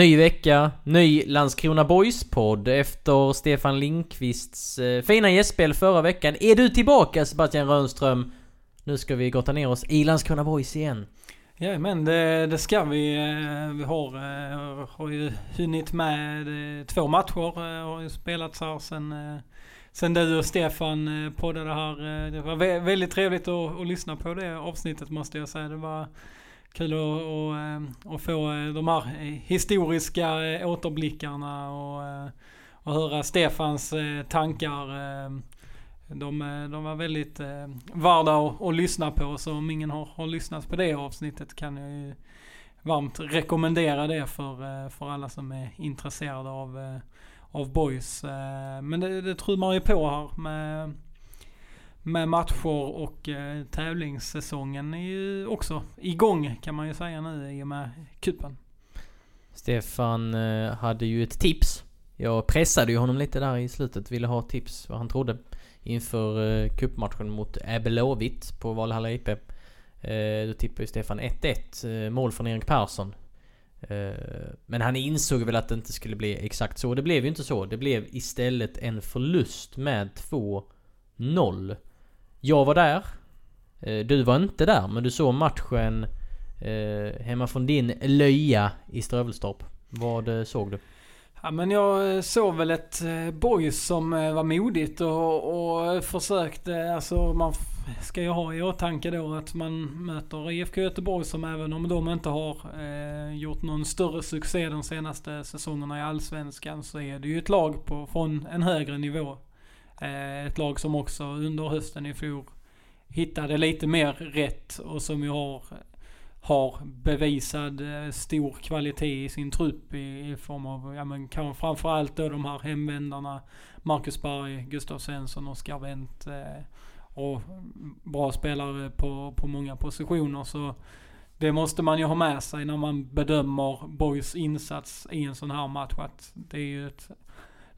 Ny vecka, ny Landskrona Boys-podd efter Stefan Linkvists eh, fina gästspel förra veckan. Är du tillbaka Sebastian Rönström? Nu ska vi gotta ner oss i Landskrona Boys igen. Ja, men det, det ska vi. Eh, vi har, eh, har ju hunnit med eh, två matcher. Har ju spelats här sen, sen du och Stefan poddade här. Det var väldigt trevligt att, att lyssna på det avsnittet måste jag säga. Det var kul att, att, eh, att få eh, de här eh, historiska återblickarna och, och höra Stefans tankar. De, de var väldigt värda att, att lyssna på så om ingen har, har lyssnat på det avsnittet kan jag ju varmt rekommendera det för, för alla som är intresserade av, av boys. Men det, det trummar ju på här med med matcher och eh, tävlingssäsongen är ju också igång kan man ju säga nu i och med kupen. Stefan eh, hade ju ett tips. Jag pressade ju honom lite där i slutet, ville ha tips vad han trodde inför eh, cupmatchen mot Blåvitt på Valhalla IP. Eh, då tippade ju Stefan 1-1, eh, mål från Erik Persson. Eh, men han insåg väl att det inte skulle bli exakt så. Det blev ju inte så. Det blev istället en förlust med 2-0. Jag var där. Eh, du var inte där, men du såg matchen eh, hemma från din löja i Strövelstorp. Vad eh, såg du? Ja men jag såg väl ett boys som var modigt och, och försökte, alltså man ska ju ha i åtanke då att man möter IFK Göteborg som även om de inte har eh, gjort någon större succé de senaste säsongerna i Allsvenskan så är det ju ett lag på, från en högre nivå. Eh, ett lag som också under hösten i fjol hittade lite mer rätt och som ju har, har bevisad eh, stor kvalitet i sin trupp i, i form av, ja men kanske framförallt då de här hemvändarna Marcus Berg, Gustav Svensson, Oskar Wendt eh, och bra spelare på, på många positioner. Så det måste man ju ha med sig när man bedömer Boys insats i en sån här match att det är ju ett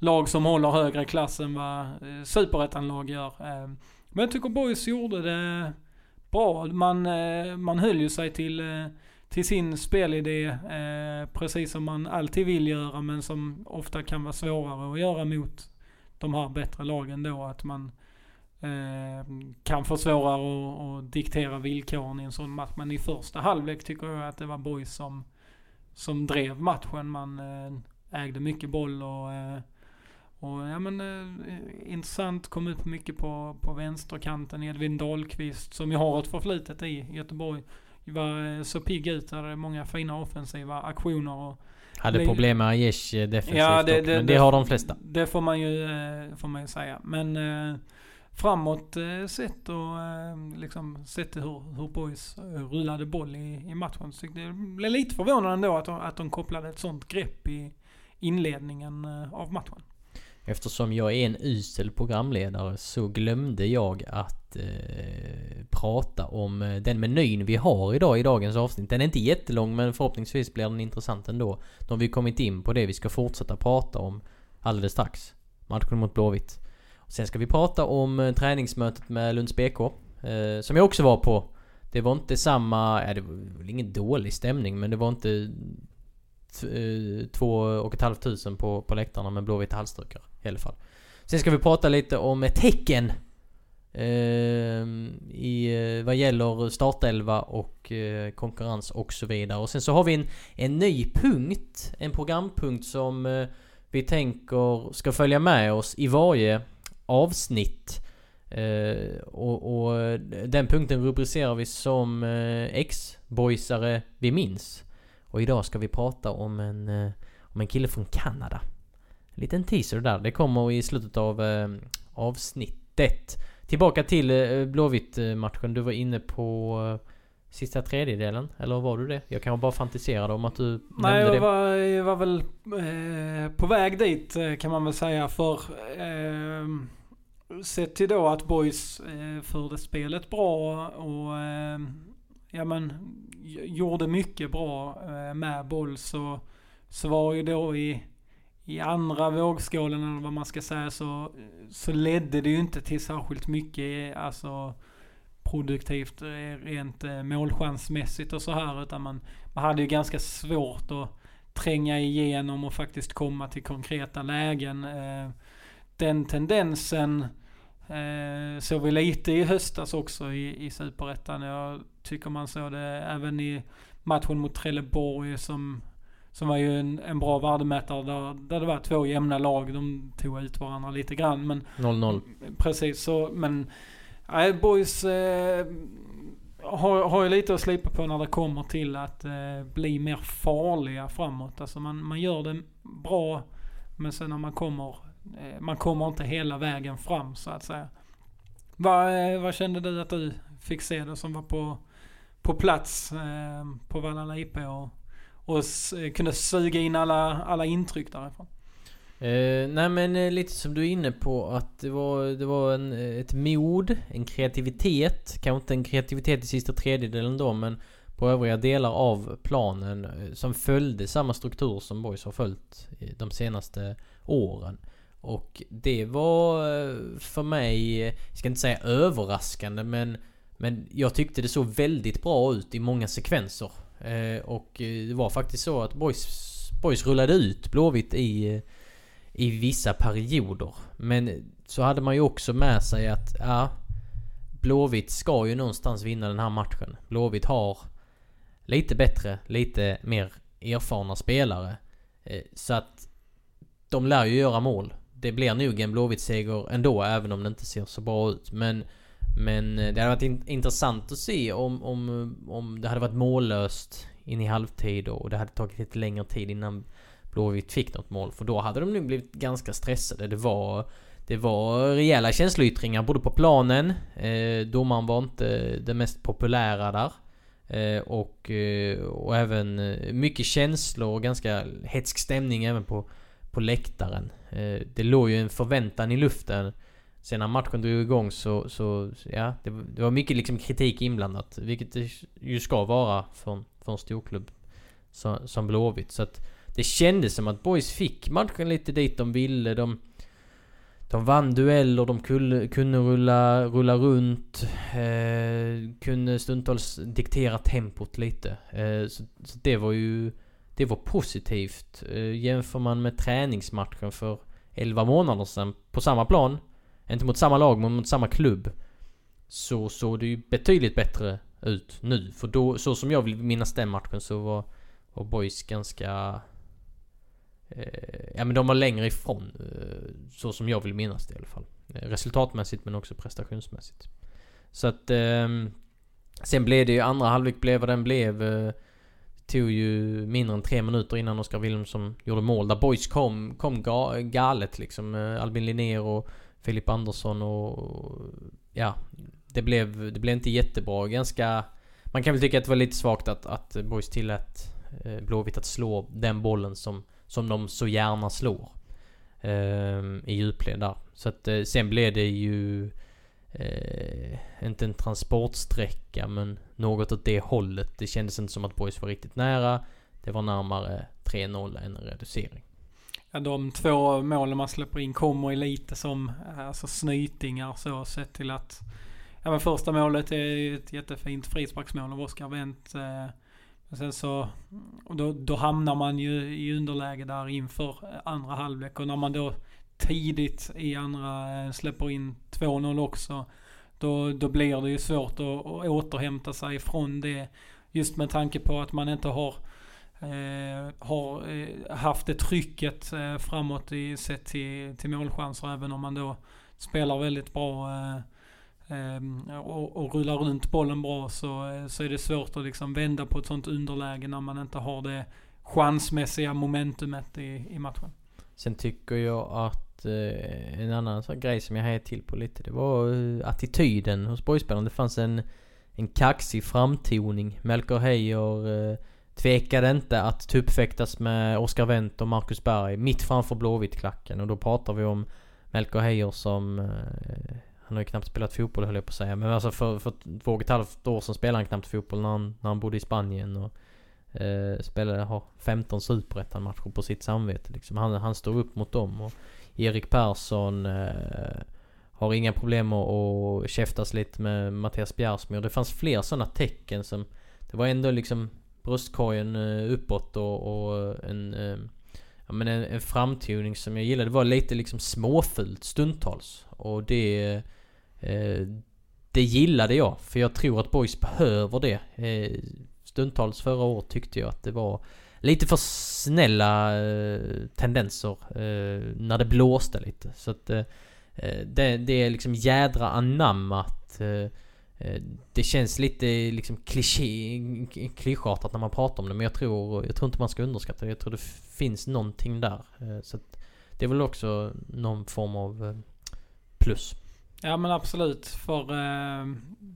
lag som håller högre klass än vad eh, superettan-lag gör. Eh, men jag tycker Boys gjorde det bra. Man, eh, man höll ju sig till, till sin spelidé precis som man alltid vill göra men som ofta kan vara svårare att göra mot de här bättre lagen då. Att man kan försvåra och, och diktera villkoren i en sån match. Men i första halvlek tycker jag att det var Boys som, som drev matchen. Man ägde mycket boll och och ja men eh, intressant, kom upp mycket på, på vänsterkanten. Edvin Dahlqvist som ju har ett förflutet i Göteborg. Var eh, så pigg ut, hade många fina offensiva aktioner och hade problem med Aiesh eh, defensivt ja, det, det, men det, det, har de flesta. Det får man ju, eh, får man ju säga. Men eh, framåt sett och liksom sett hur, hur boys rullade boll i, i matchen. Så det blev lite förvånande ändå att, att de kopplade ett sånt grepp i inledningen av matchen. Eftersom jag är en usel programledare så glömde jag att eh, prata om eh, den menyn vi har idag i dagens avsnitt. Den är inte jättelång men förhoppningsvis blir den intressant ändå. Då har vi kommit in på det vi ska fortsätta prata om alldeles strax. Matchen mot Blåvitt. Och sen ska vi prata om eh, träningsmötet med Lunds BK. Eh, som jag också var på. Det var inte samma, ja det var väl ingen dålig stämning men det var inte eh, två och ett halvt tusen på, på läktarna med blåvita halsdukar i alla fall. Sen ska vi prata lite om tecken ehm, eh, i, vad gäller startelva och eh, konkurrens och så vidare. Och sen så har vi en, en ny punkt, en programpunkt som eh, vi tänker ska följa med oss i varje avsnitt. Eh, och, och, eh, den punkten rubricerar vi som eh, X-boysare vi minns. Och idag ska vi prata om en, eh, om en kille från Kanada. En liten teaser där. Det kommer i slutet av eh, avsnittet. Tillbaka till eh, Blåvitt-matchen. Du var inne på sista tredjedelen? Eller var du det? Jag kanske bara fantiserade om att du Nej, nämnde det. var, jag var väl eh, på väg dit eh, kan man väl säga. För eh, sett till då att Boys eh, förde spelet bra och eh, ja men gjorde mycket bra eh, med boll så, så var ju då i, i andra vågskålen eller vad man ska säga så, så ledde det ju inte till särskilt mycket alltså produktivt eh, rent eh, målchansmässigt och så här utan man, man hade ju ganska svårt att tränga igenom och faktiskt komma till konkreta lägen. Eh, den tendensen såg vi lite i höstas också i, i Superettan. Jag tycker man såg det även i matchen mot Trelleborg som, som var ju en, en bra värdemätare där, där det var två jämna lag. De tog ut varandra lite grann. Men 0-0. Precis så, men nej, boys eh, har, har ju lite att slipa på när det kommer till att eh, bli mer farliga framåt. Alltså man, man gör det bra, men sen när man kommer, eh, man kommer inte hela vägen fram så att säga. Vad, eh, vad kände du att du fick se det som var på, på plats eh, på Valhalla IP och, och kunde suga in alla, alla intryck därifrån? Eh, nej men eh, lite som du är inne på att det var, det var en, eh, ett mod, en kreativitet. Kanske inte en kreativitet i sista tredjedelen då men på övriga delar av planen eh, som följde samma struktur som Boys har följt eh, de senaste åren. Och det var för mig, jag ska inte säga överraskande men men jag tyckte det såg väldigt bra ut i många sekvenser. Eh, och eh, det var faktiskt så att Boys, Boys rullade ut Blåvitt i, i vissa perioder. Men så hade man ju också med sig att, ja... Blåvitt ska ju någonstans vinna den här matchen. Blåvitt har lite bättre, lite mer erfarna spelare. Eh, så att de lär ju göra mål. Det blir nog en Blåvitt-seger ändå, även om det inte ser så bra ut. Men, men eh, det hade varit in- intressant att se om, om, om det hade varit mållöst in i halvtid och det hade tagit lite längre tid innan Blåvitt fick något mål. För då hade de nog blivit ganska stressade. Det var, det var rejäla känsloyttringar både på planen. Eh, domaren var inte det mest populära där. Eh, och, eh, och även eh, mycket känslor och ganska hetsk stämning även på, på läktaren. Eh, det låg ju en förväntan i luften. Sen när matchen drog igång så, så ja, det, var- det var mycket liksom kritik inblandat. Vilket det ju ska vara från, från storklubb som, som Blåvitt. Så att det kändes som att Boys fick matchen lite dit de ville. De, de vann dueller, de kunde, kunde rulla, rulla runt. Eh, kunde stundtals diktera tempot lite. Eh, så, så det var ju... Det var positivt. Eh, jämför man med träningsmatchen för 11 månader sedan på samma plan. Inte mot samma lag men mot samma klubb. Så såg det ju betydligt bättre ut nu. För då, så som jag vill minnas den matchen så var, var Boys ganska... Eh, ja men de var längre ifrån. Eh, så som jag vill minnas det i alla fall. Eh, resultatmässigt men också prestationsmässigt. Så att... Eh, sen blev det ju andra halvlek blev vad den blev. Eh, tog ju mindre än tre minuter innan Oskar Wilhelmsson gjorde mål. Där Boys kom, kom ga, galet liksom. Eh, Albin Linnér och Filip Andersson och... Ja. Det blev, det blev inte jättebra. Ganska... Man kan väl tycka att det var lite svagt att, att Boys tillät eh, Blåvitt att slå den bollen som, som de så gärna slår. ehm, I djupled där. Så att eh, sen blev det ju... Eh, inte en transportsträcka men något åt det hållet. Det kändes inte som att Boys var riktigt nära. Det var närmare 3-0 än en reducering. Ja, de två målen man släpper in kommer ju lite som alltså, snytingar så sett till att Ja men första målet är ett jättefint frisparksmål av Oskar Wendt. Eh, men sen så, då, då hamnar man ju i underläge där inför eh, andra halvlek och när man då tidigt i andra eh, släpper in 2-0 också. Då, då blir det ju svårt att, att återhämta sig från det. Just med tanke på att man inte har Eh, har eh, haft det trycket eh, framåt i sett till, till målchanser även om man då spelar väldigt bra eh, eh, och, och rullar runt bollen bra så, eh, så är det svårt att liksom vända på ett sånt underläge när man inte har det chansmässiga momentumet i, i matchen. Sen tycker jag att eh, en annan sån grej som jag hejade till på lite det var eh, attityden hos boyspelarna. Det fanns en, en kaxig framtoning. Melker Heijer eh, tvekade inte att tuppfäktas med Oscar Wendt och Marcus Berg mitt framför Blåvitt-klacken. Och då pratar vi om Melker Heijer som... Eh, han har ju knappt spelat fotboll höll jag på att säga. Men alltså för, för två och ett halvt år sedan spelade han knappt fotboll när han, när han bodde i Spanien. Och, eh, spelade, har 15 superettan-matcher på sitt samvete liksom. Han, han står upp mot dem. Och Erik Persson eh, har inga problem att, att käftas lite med Mattias Bjärsmyr. Det fanns fler sådana tecken som... Det var ändå liksom bröstkorgen eh, uppåt och, och eh, en... Eh, ja men en, en framtoning som jag gillade. Det var lite liksom småfult stundtals. Och det... Det gillade jag. För jag tror att boys behöver det. Stundtals förra året tyckte jag att det var lite för snälla tendenser när det blåste lite. Så att det, det, är liksom jädra anammat. Eh, det känns lite liksom kliché, klyschartat när man pratar om det men jag tror, jag tror inte man ska underskatta det. Jag tror det finns någonting där. Eh, så att det är väl också någon form av eh, plus. Ja men absolut. För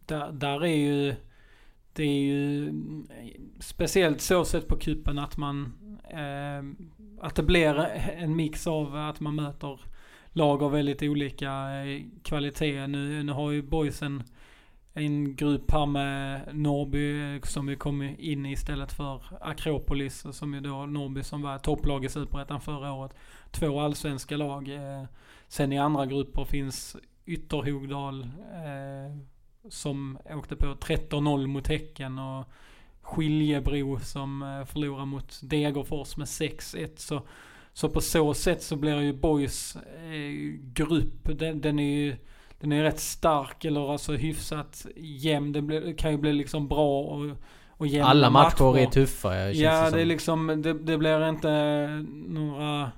där, där är ju det är ju speciellt så sett på kuppen att man att det blir en mix av att man möter lag av väldigt olika kvalitet. Nu, nu har ju boysen en grupp här med Norby som vi kom in i istället för Akropolis som ju då Norby som var topplag i Superettan förra året. Två allsvenska lag. Eh, sen i andra grupper finns Ytterhogdal, eh, som åkte på 13-0 mot Häcken och Skiljebro som eh, förlorar mot Degerfors med 6-1. Så, så på så sätt så blir ju Boys eh, grupp, den, den, är ju den är rätt stark eller alltså hyfsat jämn. Blir, kan ju bli liksom bra och, och jämna Alla matcher, matcher är tuffa. Ja, det, det är liksom, det, det blir inte några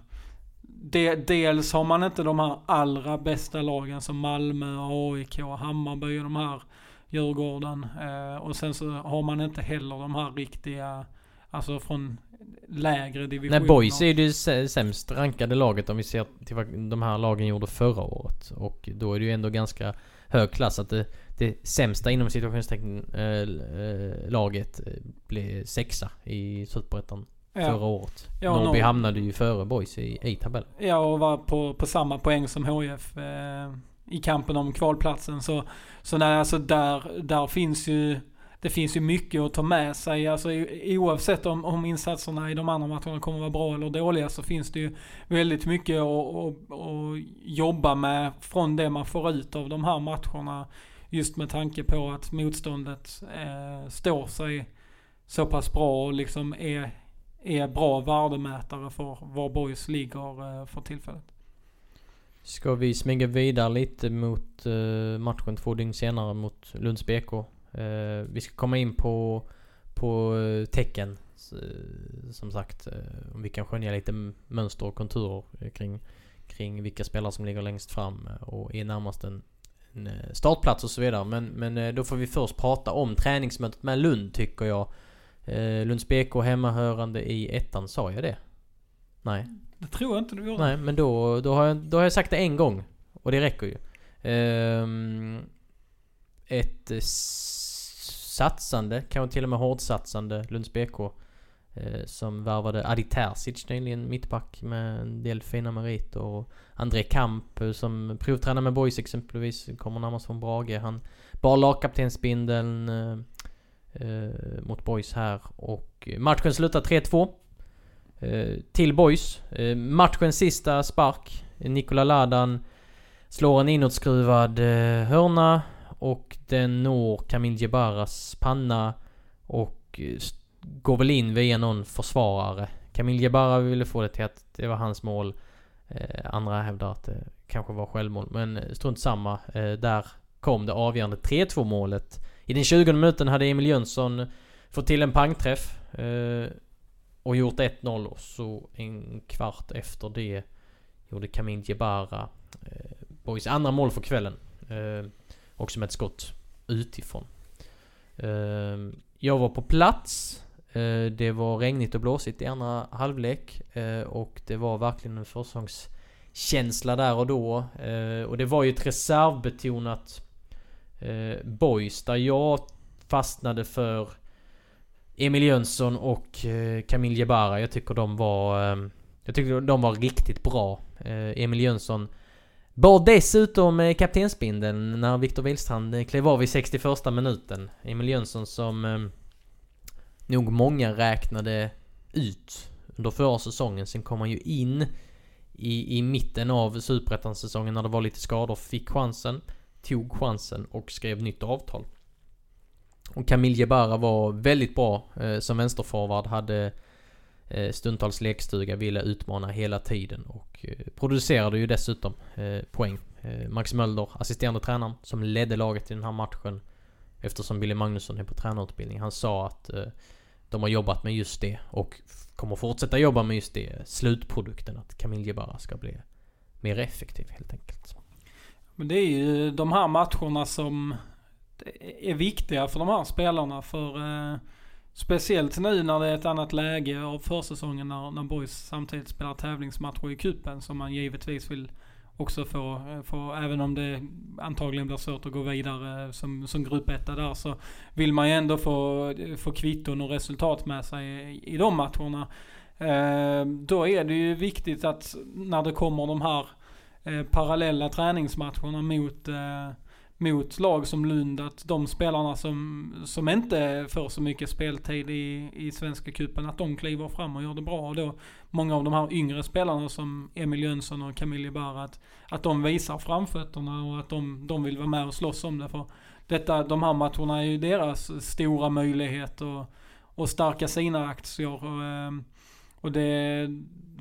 de, dels har man inte de här allra bästa lagen som Malmö, AIK, Hammarby och de här Djurgården. Eh, och sen så har man inte heller de här riktiga, alltså från lägre divisioner. Nej, Boys är det sämst rankade laget om vi ser till vad de här lagen gjorde förra året. Och då är det ju ändå ganska hög klass att det, det sämsta inom situationstecken äh, laget blev sexa i Superettan ja. förra året. Ja, Norrby no hamnade ju före Boys i, i tabellen. Ja, och var på, på samma poäng som HF eh, i kampen om kvalplatsen. Så, så nej, alltså där, där finns ju det finns ju mycket att ta med sig. Alltså, oavsett om, om insatserna i de andra matcherna kommer att vara bra eller dåliga så finns det ju väldigt mycket att, att, att jobba med från det man får ut av de här matcherna. Just med tanke på att motståndet eh, står sig så pass bra och liksom är är bra värdemätare för var Boys ligger eh, för tillfället. Ska vi smyga vidare lite mot eh, matchen två dygn senare mot Lunds BK. Uh, vi ska komma in på, på uh, tecken. som sagt, om vi kan skönja lite mönster och konturer kring, kring vilka spelare som ligger längst fram och är närmast en, en startplats och så vidare. Men, men då får vi först prata om träningsmötet med Lund tycker jag. Eh, Lunds BK hemmahörande i ettan, sa jag det? Nej. Det tror jag inte du gjorde. Nej, men då, då, har jag, då har jag sagt det en gång. Och det räcker ju. Eh, ett satsande, kanske till och med hårdsatsande Lunds BK. Eh, som värvade Adi Terzic nyligen, mittback med en del fina meriter. Och André Kamp eh, som provtränar med boys exempelvis, kommer närmast från Brage. Han bar lagkaptensbindeln. Eh, eh, mot Boys här och matchen slutar 3-2. Eh, till Boys. Eh, matchens sista spark. Nikola Ladan slår en inåtskruvad eh, hörna och den når Kamil Jebaras panna och eh, går väl in via någon försvarare. Kamil Jebara ville få det till att det var hans mål. Eh, andra hävdar att det kanske var självmål. Men eh, strunt samma. Eh, där kom det avgörande 3-2 målet. I den 20 minuten hade Emil Jönsson fått till en pangträff. Eh, och gjort 1-0 och så en kvart efter det gjorde Kamin Jebara eh, Boys andra mål för kvällen. Eh, också med ett skott utifrån. Ehm, jag var på plats. Eh, det var regnigt och blåsigt i andra halvlek. Eh, och det var verkligen en försäsongskänsla där och då. Eh, och det var ju ett reservbetonat Boys där jag fastnade för Emil Jönsson och Camille Jebara. Jag tycker de var... Ehm, jag tycker de var riktigt bra. Emil Jönsson bar dessutom eh, kaptensbindeln när Viktor Wihlstrand eh, klev av i 61 minuten. Emil Jönsson som eh, nog många räknade ut under förra säsongen. Sen kom han ju in i, i mitten av superettan-säsongen när det var lite skador. Fick chansen, tog chansen och skrev nytt avtal. Och Camille Jebara var väldigt bra eh, som vänsterforward. Hade eh, Eh, stundtals lekstuga, ville utmana hela tiden och eh, producerade ju dessutom eh, poäng. Max Mölder, assisterande tränaren, som ledde laget i den här matchen. Eftersom Billy Magnusson är på tränarutbildning. Han sa att de har jobbat med just det och kommer fortsätta jobba med just det. Slutprodukten att Camille bara ska bli mer effektiv helt enkelt. Men det är ju de här matcherna som är viktiga för de här spelarna. För eh, Speciellt nu när det är ett annat läge av försäsongen när, när Boys samtidigt spelar tävlingsmatcher i kupen som man givetvis vill också få, få, även om det antagligen blir svårt att gå vidare eh, som, som gruppetta där så vill man ju ändå få, få kvitton och resultat med sig i, i de matcherna. Eh, då är det ju viktigt att när det kommer de här eh, parallella träningsmatcherna mot eh, mot lag som Lund att de spelarna som, som inte får så mycket speltid i, i Svenska cupen att de kliver fram och gör det bra. Och då många av de här yngre spelarna som Emil Jönsson och Camille Barra att, att de visar framfötterna och att de, de vill vara med och slåss om det. För detta, de här matcherna är ju deras stora möjlighet att, och stärka sina aktier. Och, eh, och det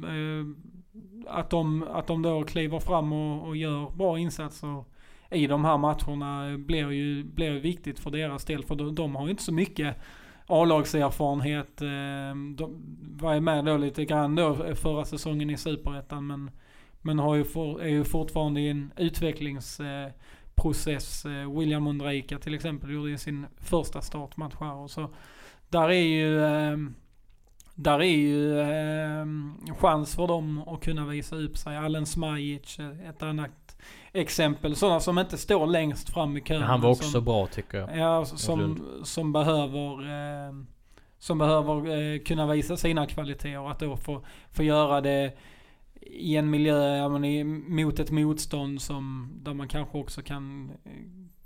eh, att de, att de då kliver fram och, och gör bra insatser i de här matcherna blir ju blir viktigt för deras del. För de, de har ju inte så mycket A-lagserfarenhet. Eh, de var ju med då lite grann då eh, förra säsongen i Superettan men, men har ju for, är ju fortfarande i en utvecklingsprocess. Eh, William Ondrejka till exempel gjorde ju sin första startmatch här. Och så där är ju där är ju eh, chans för dem att kunna visa upp sig. Allen Smajic, ett annat exempel. Sådana som inte står längst fram i kön. Han var också som, bra tycker jag. Ja, som, som behöver eh, som behöver eh, kunna visa sina kvaliteter. Att då få, få göra det i en miljö, ja, men i, mot ett motstånd som, där man kanske också kan,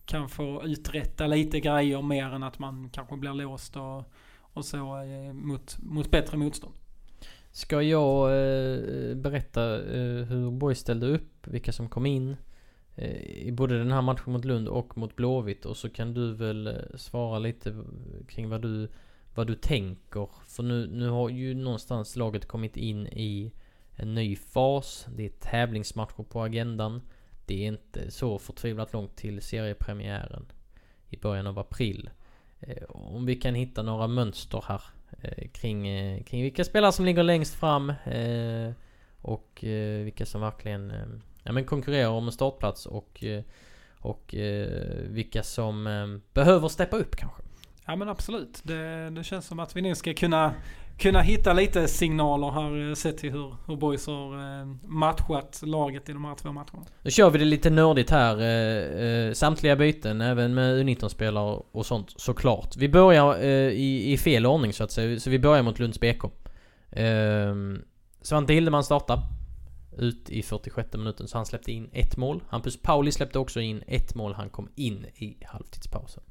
kan få uträtta lite grejer mer än att man kanske blir låst och, och så eh, mot, mot bättre motstånd. Ska jag eh, berätta eh, hur Borg ställde upp, vilka som kom in Eh, i både den här matchen mot Lund och mot Blåvitt och så kan du väl eh, svara lite kring vad du, vad du tänker. För nu, nu har ju någonstans laget kommit in i en ny fas. Det är tävlingsmatcher på agendan. Det är inte så förtvivlat långt till seriepremiären i början av april. Eh, om vi kan hitta några mönster här kring, kring vilka spelare som ligger längst fram och vilka som verkligen ja, men konkurrerar om en startplats och, och vilka som behöver steppa upp kanske. Ja men absolut. Det, det känns som att vi nu ska kunna kunna hitta lite signaler här eh, sett till hur, hur Boys har eh, matchat laget i de här två matcherna. Nu kör vi det lite nördigt här. Eh, samtliga byten, även med U19-spelare och sånt såklart. Vi börjar i, i fel ordning så att säga. Så vi börjar mot Lunds BK. Svante Hildeman startar ut i 46 minuten så han släppte in ett mål. Hampus Pauli släppte också in ett mål. Han kom in i halvtidspausen.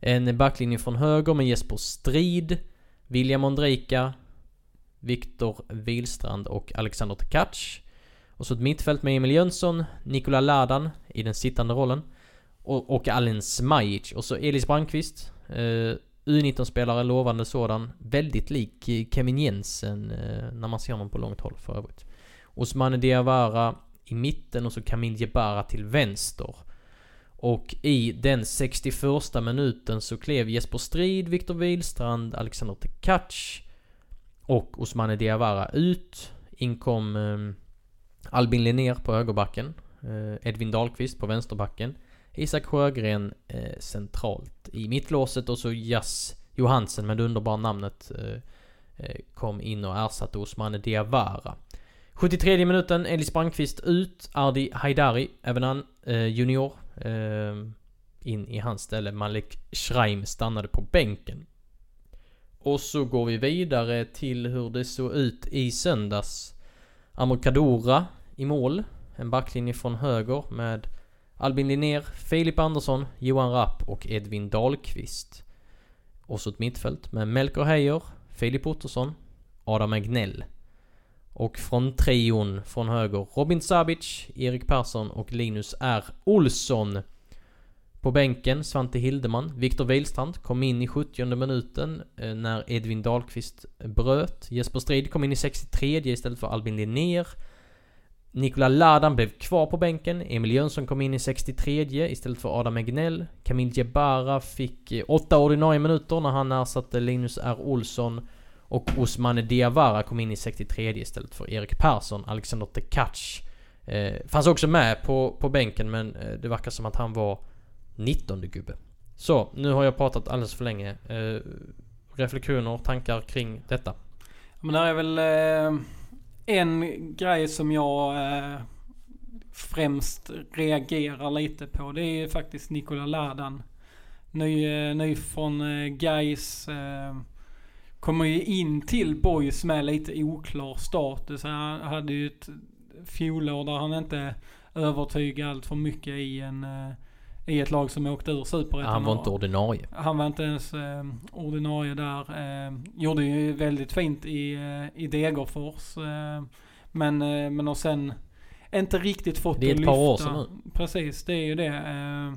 En backlinje från höger med Jesper Strid. William Ondrejka, Viktor Wilstrand och Alexander Tkach. Och så ett mittfält med Emil Jönsson, Nikola Ladan i den sittande rollen. Och, och Alin Smajic. Och så Elis Brandqvist. Eh, U19-spelare, lovande sådan. Väldigt lik Kevin Jensen eh, när man ser honom på långt håll för övrigt. Osmane Diawara i mitten och så Kamil Jebara till vänster. Och i den 61 minuten så klev Jesper Strid, Viktor Wihlstrand, Alexander Tekac och Osmane Diawara ut. Inkom eh, Albin Linnér på högerbacken. Eh, Edvin Dahlqvist på vänsterbacken. Isak Sjögren eh, centralt i mittlåset och så Jas Johansen med det underbara namnet eh, eh, kom in och ersatte Osmane Diawara. 73 minuten, Elis Brandqvist ut. Ardi Haidari, även han eh, junior. Eh, in i hans ställe. Malik Schreim stannade på bänken. Och så går vi vidare till hur det såg ut i söndags. Amokadora i mål. En backlinje från höger med Albin Linnér, Filip Andersson, Johan Rapp och Edvin Dahlqvist. Och så ett mittfält med Melker Heijer, Filip Ottosson, Adam Egnell. Och från trion från höger Robin Sabic, Erik Persson och Linus R. Olsson. På bänken Svante Hildeman, Viktor Wihlstrand kom in i 70 minuten eh, när Edvin Dahlqvist bröt. Jesper Strid kom in i 63 istället för Albin Linnér. Nikola Ladan blev kvar på bänken. Emil Jönsson kom in i 63 istället för Adam Egnell. Kamil Jebara fick eh, 8 ordinarie minuter när han ersatte Linus R. Olsson. Och Osmane Diawara kom in i 63 istället för Erik Persson. Alexander Tekac eh, fanns också med på, på bänken men eh, det verkar som att han var 19 gubbe. Så, nu har jag pratat alldeles för länge. Eh, reflektioner, tankar kring detta? Men det är väl eh, en grej som jag eh, främst reagerar lite på. Det är faktiskt Nikola Ladan. Ny, eh, ny från eh, Gais eh, kommer ju in till Boys med lite oklar status. Han hade ju ett fjolår där han inte övertygade allt för mycket i en i ett lag som åkte ur superettan. Han var inte ordinarie. Han var inte ens eh, ordinarie där. Eh, gjorde ju väldigt fint i, eh, i Degerfors. Eh, men, eh, men och sen inte riktigt fått. Det är ett par år sedan nu. Precis, det är ju det. Eh,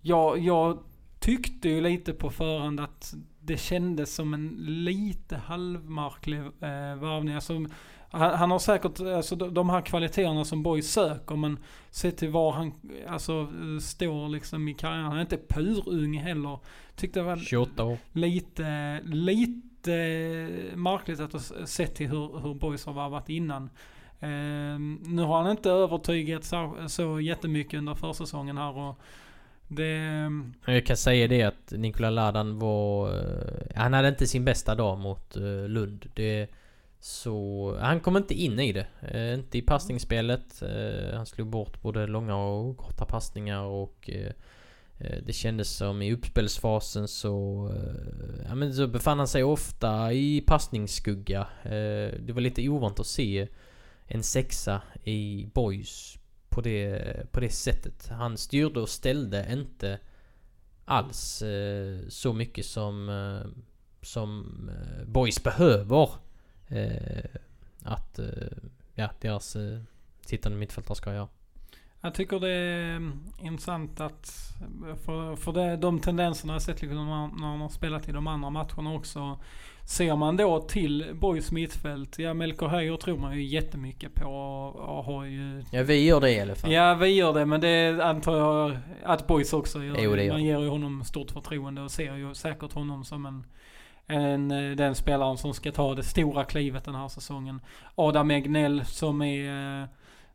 jag, jag tyckte ju lite på förhand att det kändes som en lite halvmarklig eh, varvning. Alltså, han, han, har säkert alltså, de här kvaliteterna som Boy söker men sett till var han alltså, står liksom i karriären. Han är inte purung heller. Tyckte det var 28 år. lite, lite märkligt att sett till hur, hur Boys har varvat innan. Eh, nu har han inte övertygat så, så jättemycket under försäsongen här och det... Jag kan säga det att Nikola Ladan var... Eh, han hade inte sin bästa dag mot eh, Lund. Det, så han kom inte in i det. Eh, inte i passningsspelet. Han slog bort både långa och korta passningar och det kändes som i uppspelsfasen så... Ja men så befann han sig ofta i passningsskugga. Det var lite ovant att se en sexa i boys på det, på det sättet. Han styrde och ställde inte alls eh, så mycket som, eh, som eh, boys behöver. Eh, att eh, ja, deras eh, sittande mittfältare ska göra. Jag tycker det är mm, intressant att, för, för det, de tendenserna jag sett liksom när man har spelat i de andra matcherna också. Ser man då till Boys mittfält, ja Melker Höjer tror man ju jättemycket på och har ju... Ja vi gör det i alla fall. Ja vi gör det men det antar jag att Boys också gör. Jo, det gör. Man ger ju honom stort förtroende och ser ju säkert honom som en, en den spelaren som ska ta det stora klivet den här säsongen. Adam Egnell som är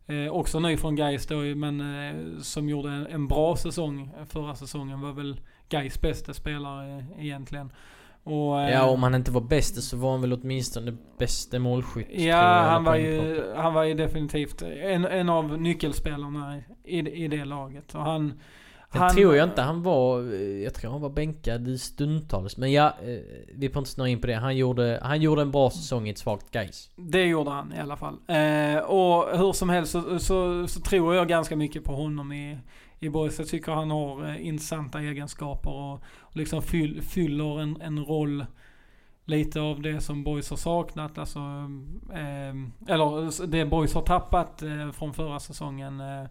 Eh, också ny från Gais då men eh, som gjorde en, en, bra säsong förra säsongen. Var väl Gais bästa spelare eh, egentligen. Och, eh, ja om han inte var bäst så var han väl åtminstone bästa målskytt. Ja han var, ju, han var ju definitivt en, en av nyckelspelarna i, i det laget. Och han, Sen han, tror jag inte han var... Jag tror han var bänkad stundtals. Men ja, eh, vi får inte snöa in på det. Han gjorde, han gjorde en bra säsong i ett svagt guys. Det gjorde han i alla fall. Eh, och hur som helst så, så, så, tror jag ganska mycket på honom i, i Boys. Jag tycker han har eh, intressanta egenskaper och, och liksom fyll, fyller en, en roll lite av det som Boys har saknat. Alltså, eh, eller det Boys har tappat eh, från förra säsongen. Eh,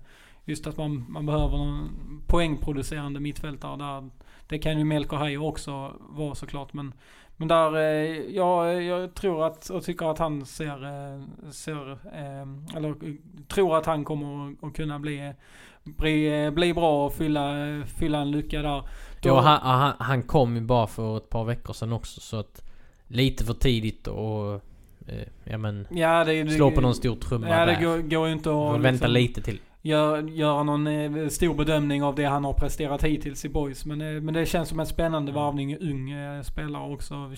Just att man, man behöver någon poängproducerande mittfältare där. Det kan ju Melker Heijer också vara såklart. Men, men där, eh, ja, jag tror att, och tycker att han ser, eh, ser eh, eller tror att han kommer att kunna bli, bli, bli bra och fylla, fylla en lucka där. Då, ja, han, han, han kom ju bara för ett par veckor sedan också så att lite för tidigt och ja men ja, det, slå på någon stor trumma Ja det går, går ju inte att... Liksom, vänta lite till göra gör någon eh, stor bedömning av det han har presterat hittills i boys. Men, eh, men det känns som en spännande mm. varvning. Ung eh, spelare också.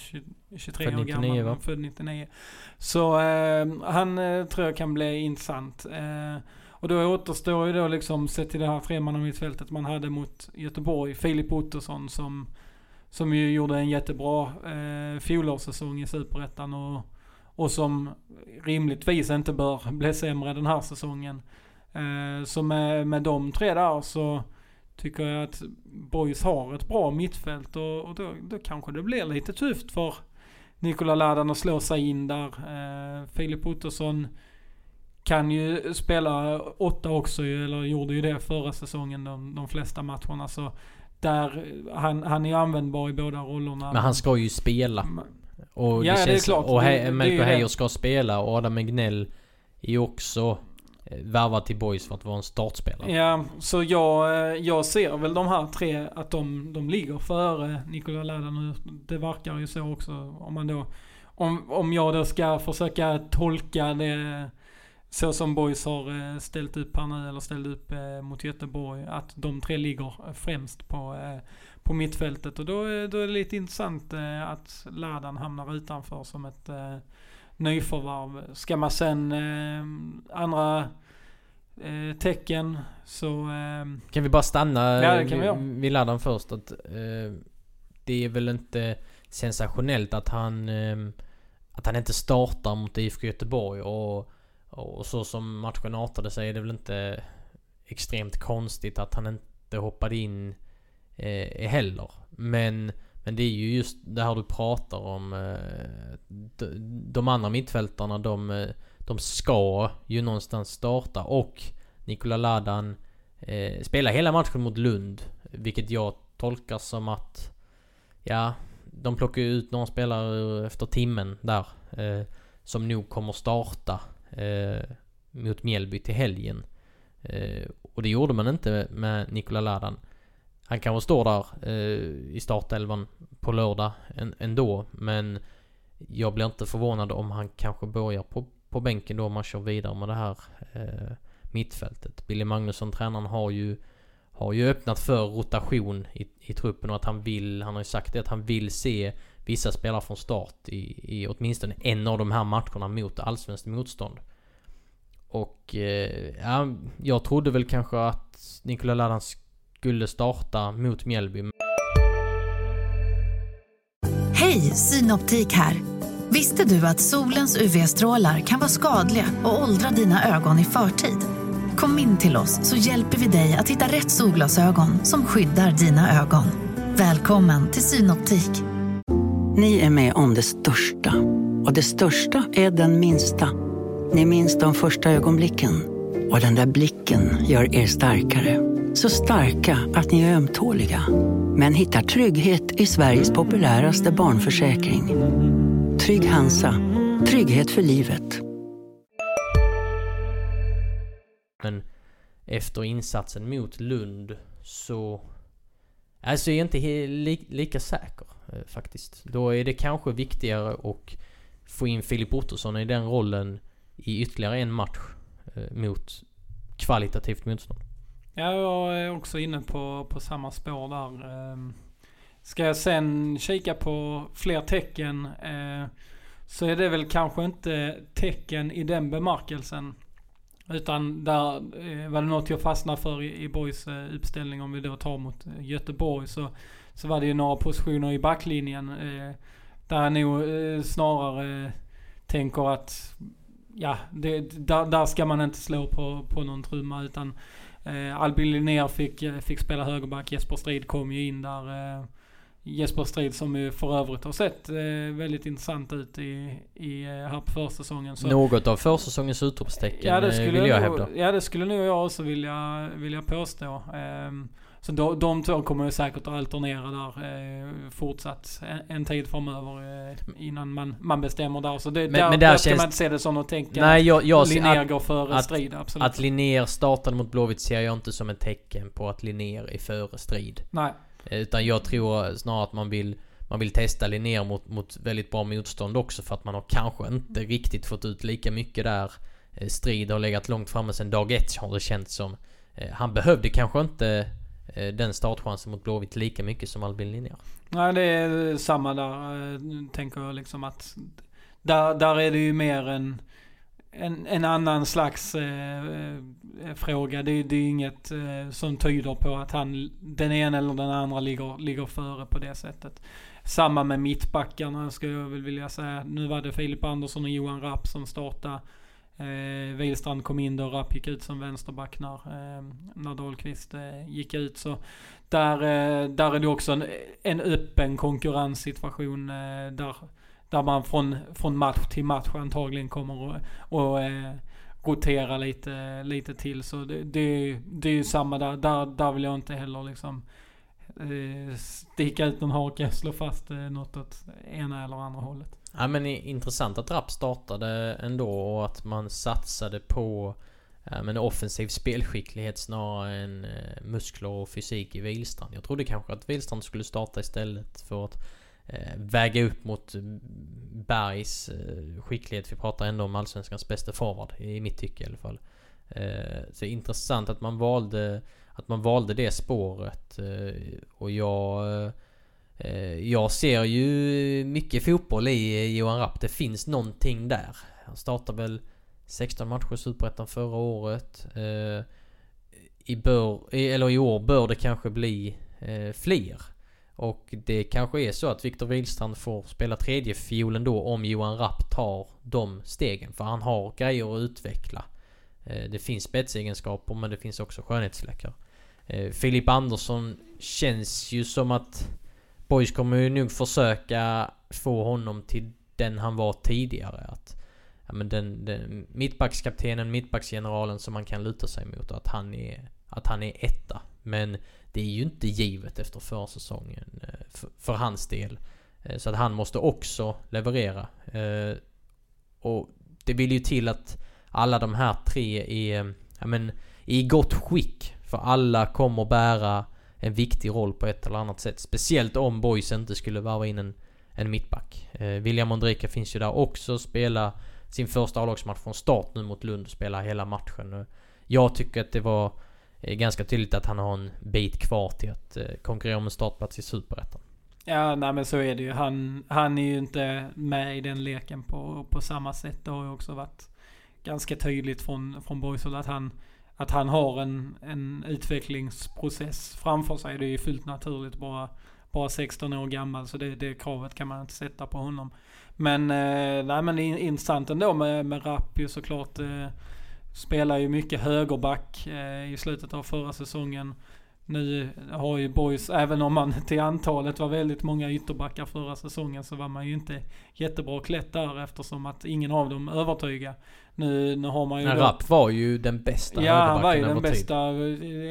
23 år gammal. Va? Född 99. Så eh, han tror jag kan bli intressant. Eh, Och då återstår ju då liksom, sett till det här tremannamittfältet man hade mot Göteborg, Filip Ottosson som, som ju gjorde en jättebra eh, fjolårssäsong i Superettan och, och som rimligtvis inte bör bli sämre den här säsongen. Eh, så med, med de tre där så tycker jag att Boys har ett bra mittfält och, och då, då kanske det blir lite tufft för Nikola Ladan att slå sig in där. Eh, Filip Ottosson kan ju spela åtta också eller gjorde ju det förra säsongen de, de flesta matcherna. Så där, han, han är användbar i båda rollerna. Men han ska ju spela. Och Ja, det det är känns, klart. Och Det- He- är Melker det. Heijer ska spela och Adam Egnell är ju också Eh, värvad till Boys för att vara en startspelare. Ja, så jag, eh, jag ser väl de här tre att de, de ligger före Nikola Ladan nu. Det verkar ju så också. Om man då, om, om jag då ska försöka tolka det så som Boys har eh, ställt upp här nu, eller ställde upp mot Göteborg, att de tre ligger främst på, på mittfältet. Och då, är- då är det lite intressant att Ladan hamnar utanför som ett nyförvärv. Ska man sen eh, andra eh, tecken så... Eh, Kan vi bara stanna Ja, kan vi göra. vid Ladan först? Att, eh, det är väl inte sensationellt att han, eh, att han inte startar mot IFK Göteborg och, och så som matchen artade sig är det väl inte extremt konstigt att han inte hoppade in eh, heller. Men, men det är ju just det här du pratar om. Eh, de, de andra mittfältarna de, eh, de ska ju någonstans starta och Nikola Ladan eh, spelar hela matchen mot Lund. Vilket jag tolkar som att... Ja, de plockar ju ut några spelare efter timmen där. Eh, som nog kommer starta eh, mot Mjällby till helgen. Eh, och det gjorde man inte med Nikola Ladan. Han kanske står där eh, i startelvan på lördag ändå. Men jag blir inte förvånad om han kanske börjar på, på bänken då om man kör vidare med det här eh, mittfältet. Billy Magnusson, tränaren, har ju har ju öppnat för rotation i, i truppen och att han vill, han har ju sagt det, att han vill se vissa spelare från start i, i åtminstone en av de här matcherna mot allsvenskt motstånd. Och eh, ja, jag trodde väl kanske att Nikola Ladan skulle starta mot Mjällby. Hej, Synoptik här. Visste du att solens UV-strålar kan vara skadliga och åldra dina ögon i förtid? Kom in till oss så hjälper vi dig att hitta rätt solglasögon som skyddar dina ögon. Välkommen till Synoptik. Ni är med om det största. Och det största är den minsta. Ni minns de första ögonblicken. Och den där blicken gör er starkare. Så starka att ni är ömtåliga. Men hittar trygghet i Sveriges populäraste barnförsäkring. Trygg Hansa. Trygghet för livet. Men efter insatsen mot Lund så... Alltså jag är inte li- lika säker eh, faktiskt. Då är det kanske viktigare att få in Filip Ottosson i den rollen i ytterligare en match eh, mot kvalitativt motstånd. Ja, jag är också inne på, på samma spår där. Ska jag sen kika på fler tecken eh, så är det väl kanske inte tecken i den bemärkelsen. Utan där eh, var det något jag fastnade för i, i Boys eh, uppställning om vi då tar mot eh, Göteborg så, så var det ju några positioner i backlinjen eh, där jag nog eh, snarare eh, tänker att ja, det, där, där ska man inte slå på, på någon trumma utan Eh, Albin Linnér fick, eh, fick spela högerback. Jesper Strid kom ju in där. Eh, Jesper Strid som ju för övrigt har sett eh, väldigt intressant ut i, i, eh, här på försäsongen. Så, Något av försäsongens utropstecken ja, det eh, skulle vill jag nog, hävda. Ja det skulle nog jag också vilja, vilja påstå. Ehm, så de, de två kommer ju säkert att alternera där eh, fortsatt en, en tid framöver eh, innan man, man bestämmer där. Så det, Men- där, men där där ska man inte se det som något tecken. Nej, jag, jag Linnér att, går före att- Strid, absolut. att Linnér startade mot Blåvitt ser jag inte som ett tecken på att Linnér är före strid. Nej. Eh, utan jag tror snarare att man vill man vill testa Linnér mot, mot väldigt bra motstånd också för att man har kanske inte riktigt fått ut lika mycket där. Eh, strid har legat långt framme sedan dag ett har det känts som. Eh, han behövde kanske inte den startchansen mot Blåvitt lika mycket som Albin Linnér. Nej det är samma där. Tänker jag liksom att där, där är det ju mer en en, en annan slags eh, eh, fråga. Det, det är inget eh, som tyder på att han, den ena eller den andra ligger, ligger före på det sättet. Samma med mittbackarna skulle jag väl vilja säga. Nu var det Filip Andersson och Johan Rapp som startade. Eh, Wihlstrand kom in då, Rapp gick ut som vänsterback när, eh, när Dahlqvist eh, gick ut. Så där, eh, där är det också en, en öppen konkurrenssituation eh, där, där man från, från match till match antagligen kommer att och, eh, rotera lite, lite till. Så det, det, det är ju samma där. där. Där vill jag inte heller liksom eh, sticka ut någon hake och slå fast eh, något åt ena eller andra hållet. Ja men intressant att Rapp startade ändå och att man satsade på men offensiv spelskicklighet snarare än eh, muskler och fysik i Wihlstrand. Jag trodde kanske att Wihlstrand skulle starta istället för att Eh, väga upp mot eh, Bergs eh, skicklighet. Vi pratar ändå om Allsvenskans bästa forward i mitt tycke i alla fall. Eh, så intressant att man valde att man valde det spåret. Eh, och jag... Eh, jag ser ju mycket fotboll i eh, Johan Rapp. Det finns någonting där. Han startade väl 16 matcher i Superettan förra året. Eh, I, bör, eller i år bör det kanske bli fler. Och det kanske är så att Viktor Wihlstrand får spela tredje fiolen då om Johan Rapp tar de stegen. För han har grejer att utveckla. Eh, det finns spetsegenskaper men det finns också skönhetsfläckar. Eh, Filip Andersson känns ju som att Boys kommer ju nog försöka få honom till den han var tidigare. Att, ja, men den, den mittbackskaptenen, mittbacksgeneralen som man kan luta sig mot. Att han är, att han är etta. Men det är ju inte givet efter försäsongen eh, för, för hans del. Eh, så att han måste också leverera. Eh, och det vill ju till att alla de här tre är, ja men, i gott skick för alla kommer bära en viktig roll på ett eller annat sätt. Speciellt om Boys inte skulle varva in en, en mittback. Eh, William Ondrejka finns ju där också. Spela sin första A-lagsmatch från start nu mot Lund. och Spela hela matchen. Jag tycker att det var eh, ganska tydligt att han har en bit kvar till att eh, konkurrera om en startplats i Superettan. Ja, nej men så är det ju. Han, han är ju inte med i den leken på, på samma sätt. Det har ju också varit ganska tydligt från, från Boys att han att han har en, en utvecklingsprocess framför sig. Det är ju fullt naturligt bara, bara 16 år gammal så det, det kravet kan man inte sätta på honom. Men, eh, nej, men intressant ändå med, med Rapp ju såklart. Eh, spelar ju mycket högerback eh, i slutet av förra säsongen. Nu har ju Boys, även om man till antalet var väldigt många ytterbackar förra säsongen så var man ju inte jättebra klätt där eftersom att ingen av dem övertygar. Nu, nu har man ju... Men då, Rapp var ju den bästa Ja, han var ju den bästa.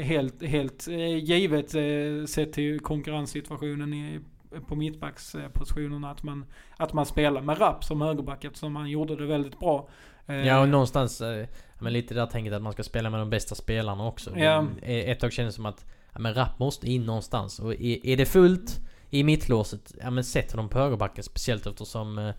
Helt, helt eh, givet eh, sett till konkurrenssituationen i, på mittbackspositionerna att man, att man spelar med Rapp som högerback eftersom han gjorde det väldigt bra. Ja och någonstans, men lite där tänket att man ska spela med de bästa spelarna också. Ja. Ett tag kändes det som att ja, men Rapp måste in någonstans. Och är, är det fullt i mittlåset, ja men sätt honom på högerbacken. Speciellt eftersom eh,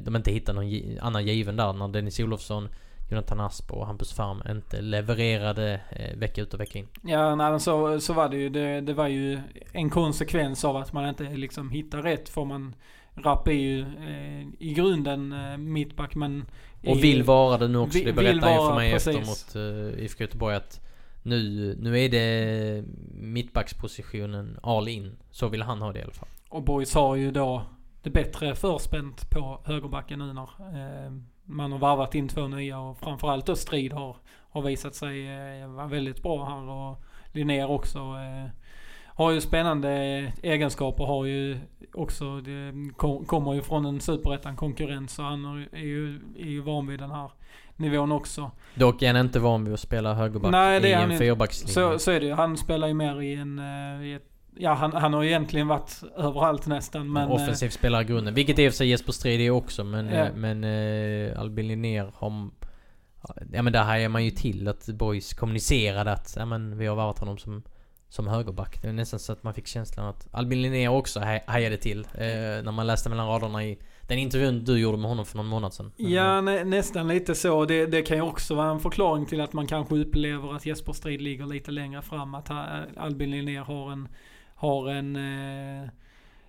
de inte hittar någon annan given där. När Dennis Olofsson, Jonathan Asp och Hampus Farm inte levererade eh, vecka ut och vecka in. Ja, nej, så, så var det ju. Det, det var ju en konsekvens av att man inte liksom hittar rätt. För man, Rapp är ju eh, i grunden eh, mittback men... Och vill vara det nu också. Det berättar ju för mig precis. efter mot uh, IFK Göteborg att nu, nu är det mittbackspositionen all in. Så vill han ha det i alla fall. Och Boys har ju då det bättre förspänt på högerbacken nu när eh, man har varvat in två nya och framförallt då Strid har, har visat sig eh, vara väldigt bra här och Linnér också. Eh, har ju spännande egenskaper, har ju också, det kommer ju från en superettan konkurrent så han är ju, är ju van vid den här nivån också. Dock är han inte van vid att spela högerback Nej, det i en fyrbackslinje. Så, så är det ju. Han spelar ju mer i en... Eh, I ett, ja, han, han har egentligen varit överallt nästan. Men, Offensiv eh, spelare i grunden. Vilket i och för sig Jesper Strid är också. Men, ja. men uh, Albin Linnér har... Ja men där hajar man ju till att Boys kommunicerade att ja, men vi har varvat honom som som högerback. Det är nästan så att man fick känslan att Albin Linnér också hajade till. Eh, när man läste mellan raderna i den intervjun du gjorde med honom för någon månad sedan. Ja, nä, nästan lite så. Det, det, kan ju också vara en förklaring till att man kanske upplever att Jesper Strid ligger lite längre fram. Att Albin Linnér har en, har en eh,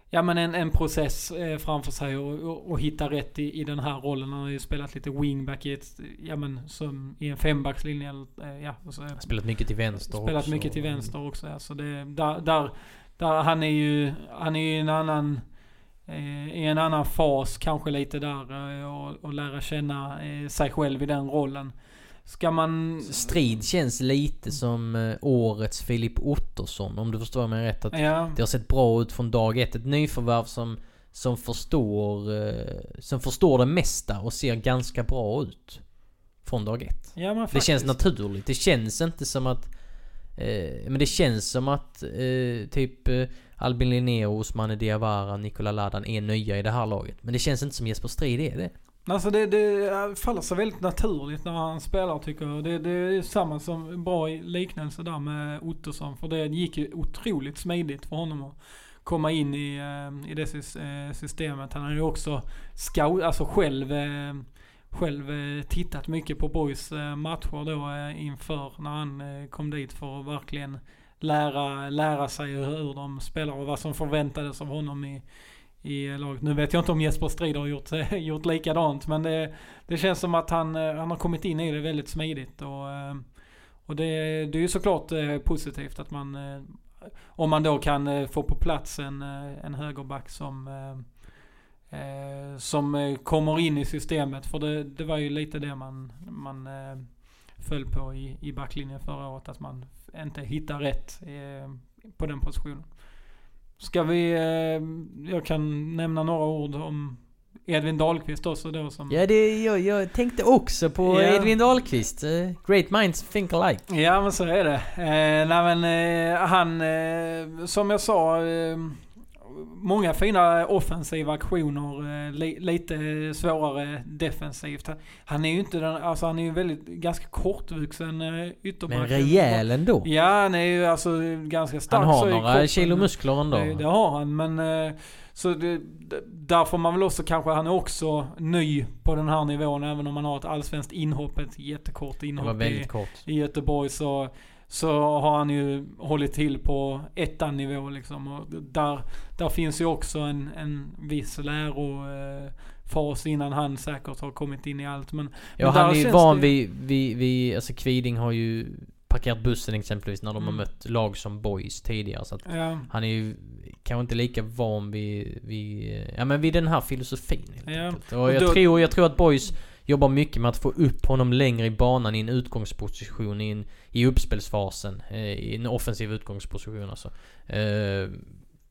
ja, men en, en process eh, framför sig och, och, och hitta rätt i, i den här rollen. Han har ju spelat lite wingback i, ett, ja, men, som, i en fembackslinje. Eh, ja, och så, spelat mycket till vänster Spelat också. mycket till vänster också. Ja. Så det, där, där, där, han är ju han är ju en annan eh, i en annan fas kanske lite där eh, och, och lära känna sig själv i den rollen. Ska man... Strid känns lite som eh, årets Filip Ottosson om du förstår mig rätt. Att Ja, Det har sett bra ut från dag ett. Ett nyförvärv som, som förstår, eh, som förstår det mesta och ser ganska bra ut. Från dag ett. ja Det känns naturligt. Det känns inte som att... Eh, men det känns som att eh, typ eh, Albin Linnér, Osmane Diawara, Nikola Ladan är nya i det här laget. Men det känns inte som Jesper Strid är det. Alltså det, det faller sig väldigt naturligt när han spelar tycker jag. Det, det är samma som bra liknelse där med Ottosson. För det gick ju otroligt smidigt för honom att komma in i, eh, i det eh, systemet. Han har ju också scout, alltså själv, eh, själv tittat mycket på Boys matcher då inför när han kom dit för att verkligen lära, lära sig hur, hur de spelar och vad som förväntades av honom i, i laget. Nu vet jag inte om Jesper Strid har gjort, gjort likadant men det, det känns som att han, eh, han har kommit in i det väldigt smidigt. Och, eh, och det, det är ju såklart eh, positivt att man, om man då kan få på plats en, en högerback som som kommer in i systemet. För det, det var ju lite det man, man föll på i, i backlinjen förra året. Att man inte hittar rätt på den positionen. Ska vi, eh, jag kan nämna några ord om Edvin Dahlqvist också då som... Ja, det, jag, jag tänkte också på Ja. Edvin Dahlqvist. Eh, great minds think alike. Ja men så är det. Eh, nej men eh, han, eh, som jag sa, eh, många fina offensiva aktioner. Eh, li, lite svårare defensivt. Han- Han är ju inte den, alltså han är ju väldigt, ganska kortvuxen eh, ytterback. Men rejäl ändå. Ja han är ju alltså ganska stark Han har några kilo muskler ändå. Det, det har han, men eh, så det, där får man väl också kanske, han är också ny på den här nivån även om man har ett allsvenskt inhopp, ett jättekort inhopp i, i Göteborg så, så har han ju hållit till på ettan nivå liksom. Och där, där finns ju också en, en viss lärofas innan han säkert har kommit in i allt. Men, Ja, men han är ju van det- vid, vid, vid, alltså Kviding har ju parkerat bussen exempelvis när de har Mm. mött lag som Boys tidigare. Så att Ja, han är ju kanske inte lika van vid, vid, ja men vid den här filosofin helt Ja. enkelt. Och Och jag, då- tror, jag tror att Boys jobbar mycket med att få upp honom längre i banan i en utgångsposition i, en, i uppspelsfasen. Eh, I en offensiv utgångsposition alltså. Eh,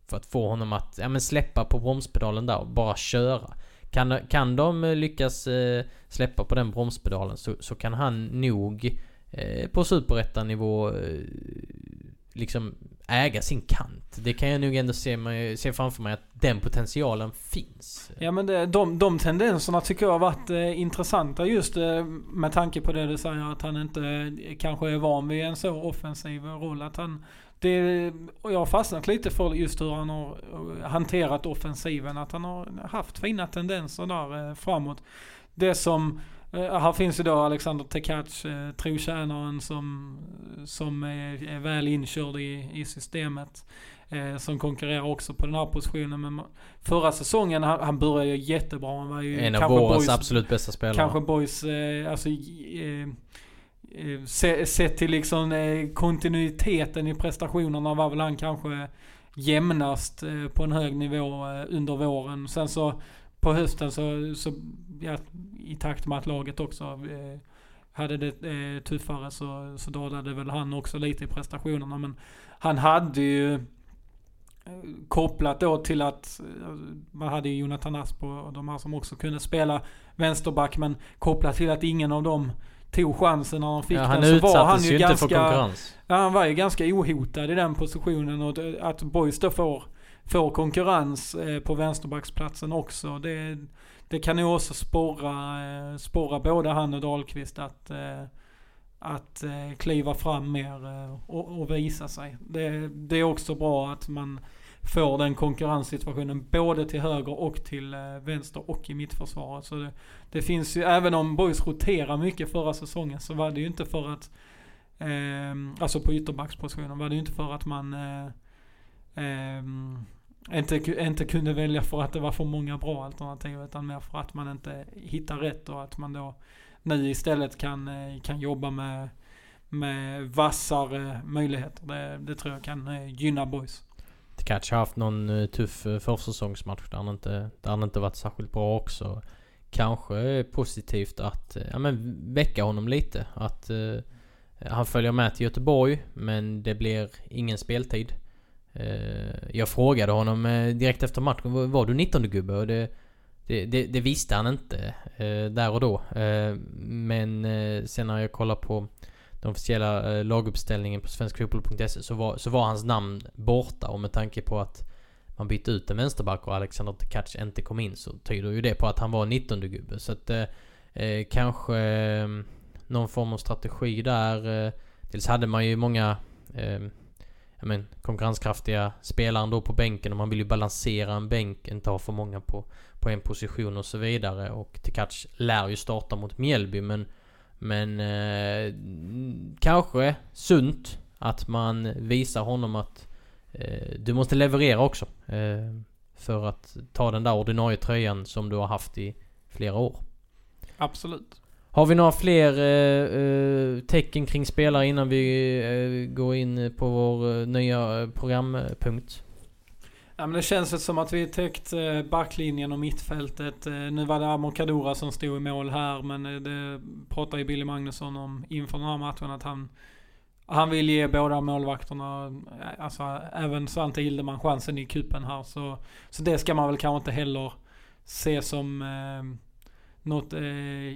för att få honom att, ja men släppa på bromspedalen där och bara köra. Kan, kan de lyckas eh, släppa på den bromspedalen så, så kan han nog eh, på superettanivå eh, liksom äga sin kant. Det kan jag nog ändå se, mig, se framför mig att den potentialen finns. Ja men det, de, de tendenserna tycker jag har varit eh, intressanta just eh, med tanke på det du säger att han inte eh, kanske är van vid en så offensiv roll. Att han, det, och jag har fastnat lite för just hur han har eh, hanterat offensiven. Att han har haft fina tendenser där eh, framåt. Det som, eh, här finns ju då Alexander Tekac, eh, trotjänaren som, som är, är väl inkörd i, i systemet. Eh, som konkurrerar också på den här positionen. Men Förra säsongen, han, han började ju jättebra. Han var ju En av vårens Boys, absolut bästa spelare. kanske boys eh, alltså, eh, eh, se- sett till liksom eh, kontinuiteten i prestationerna var väl han kanske jämnast eh, på en hög nivå eh, under våren. Sen så på hösten så, så ja, i takt med att laget också eh, hade det eh, tuffare så, så dalade väl han också lite i prestationerna. Men han hade ju eh, kopplat då till att eh, man hade ju Jonathan Asp och de här som också kunde spela vänsterback men kopplat till att ingen av dem tog chansen när de fick ja, han den så var han ju ju inte ganska... för konkurrens. Ja, han var ju ganska ohotad i den positionen och att Boys då får, får konkurrens eh, på vänsterbacksplatsen också. Det, det kan ju också sporra, eh, sporra både han och Dahlqvist att, eh, att kliva fram mer och, och visa sig. Det, det är också bra att man får den konkurrenssituationen både till höger och till vänster och i mittförsvaret. Så det, det finns ju, även om Boys roterar mycket förra säsongen så var det ju inte för att Eh, alltså på ytterbackspositionen var det ju inte för att man eh, eh, inte, inte kunde välja för att det var för många bra alternativ utan mer för att man inte hittar rätt och att man då nu istället kan, eh, kan jobba med, med vassare möjligheter. Det, det tror jag kan eh, gynna boys. Tkac har haft någon eh, tuff försäsongsmatch där han, inte, där han inte varit särskilt bra också. Kanske positivt att ja, men väcka honom lite. Att uh, han följer med till Göteborg men det blir ingen speltid. Eh, jag frågade honom eh, direkt efter matchen. Var du 19 gubbe? Och det, det, det, det, visste han inte eh, där och då. men sen när jag kollar på den officiella laguppställningen på svenskfotboll.se så var, så var hans namn borta och med tanke på att man bytte ut en vänsterback och Alexander Tkac inte kom in så tyder ju det på att han var 19 gubbe. Så att eh, eh, kanske eh, någon form av strategi där. Eh, dels hade man ju många eh, men, konkurrenskraftiga spelare ändå på bänken och man vill ju balansera en bänk, inte ha för många på, på en position och så vidare. Och Tkach lär ju starta mot Mjällby men men eh, kanske sunt att man visar honom att eh, du måste leverera också. Eh, för att ta den där ordinarie tröjan som du har haft i flera år. Absolut. Har vi några fler eh, eh, tecken kring spelare innan vi eh, går in på vår eh, nya eh, programpunkt? Ja, men det känns som att vi täckt backlinjen och mittfältet. Nu var det Amor Kadura som stod i mål här men det pratade ju Billy Magnusson om inför den här matchen att han han vill ge båda målvakterna, alltså även Svante Hildeman, chansen i kupen här. Så, så det ska man väl kanske inte heller se som eh, något eh,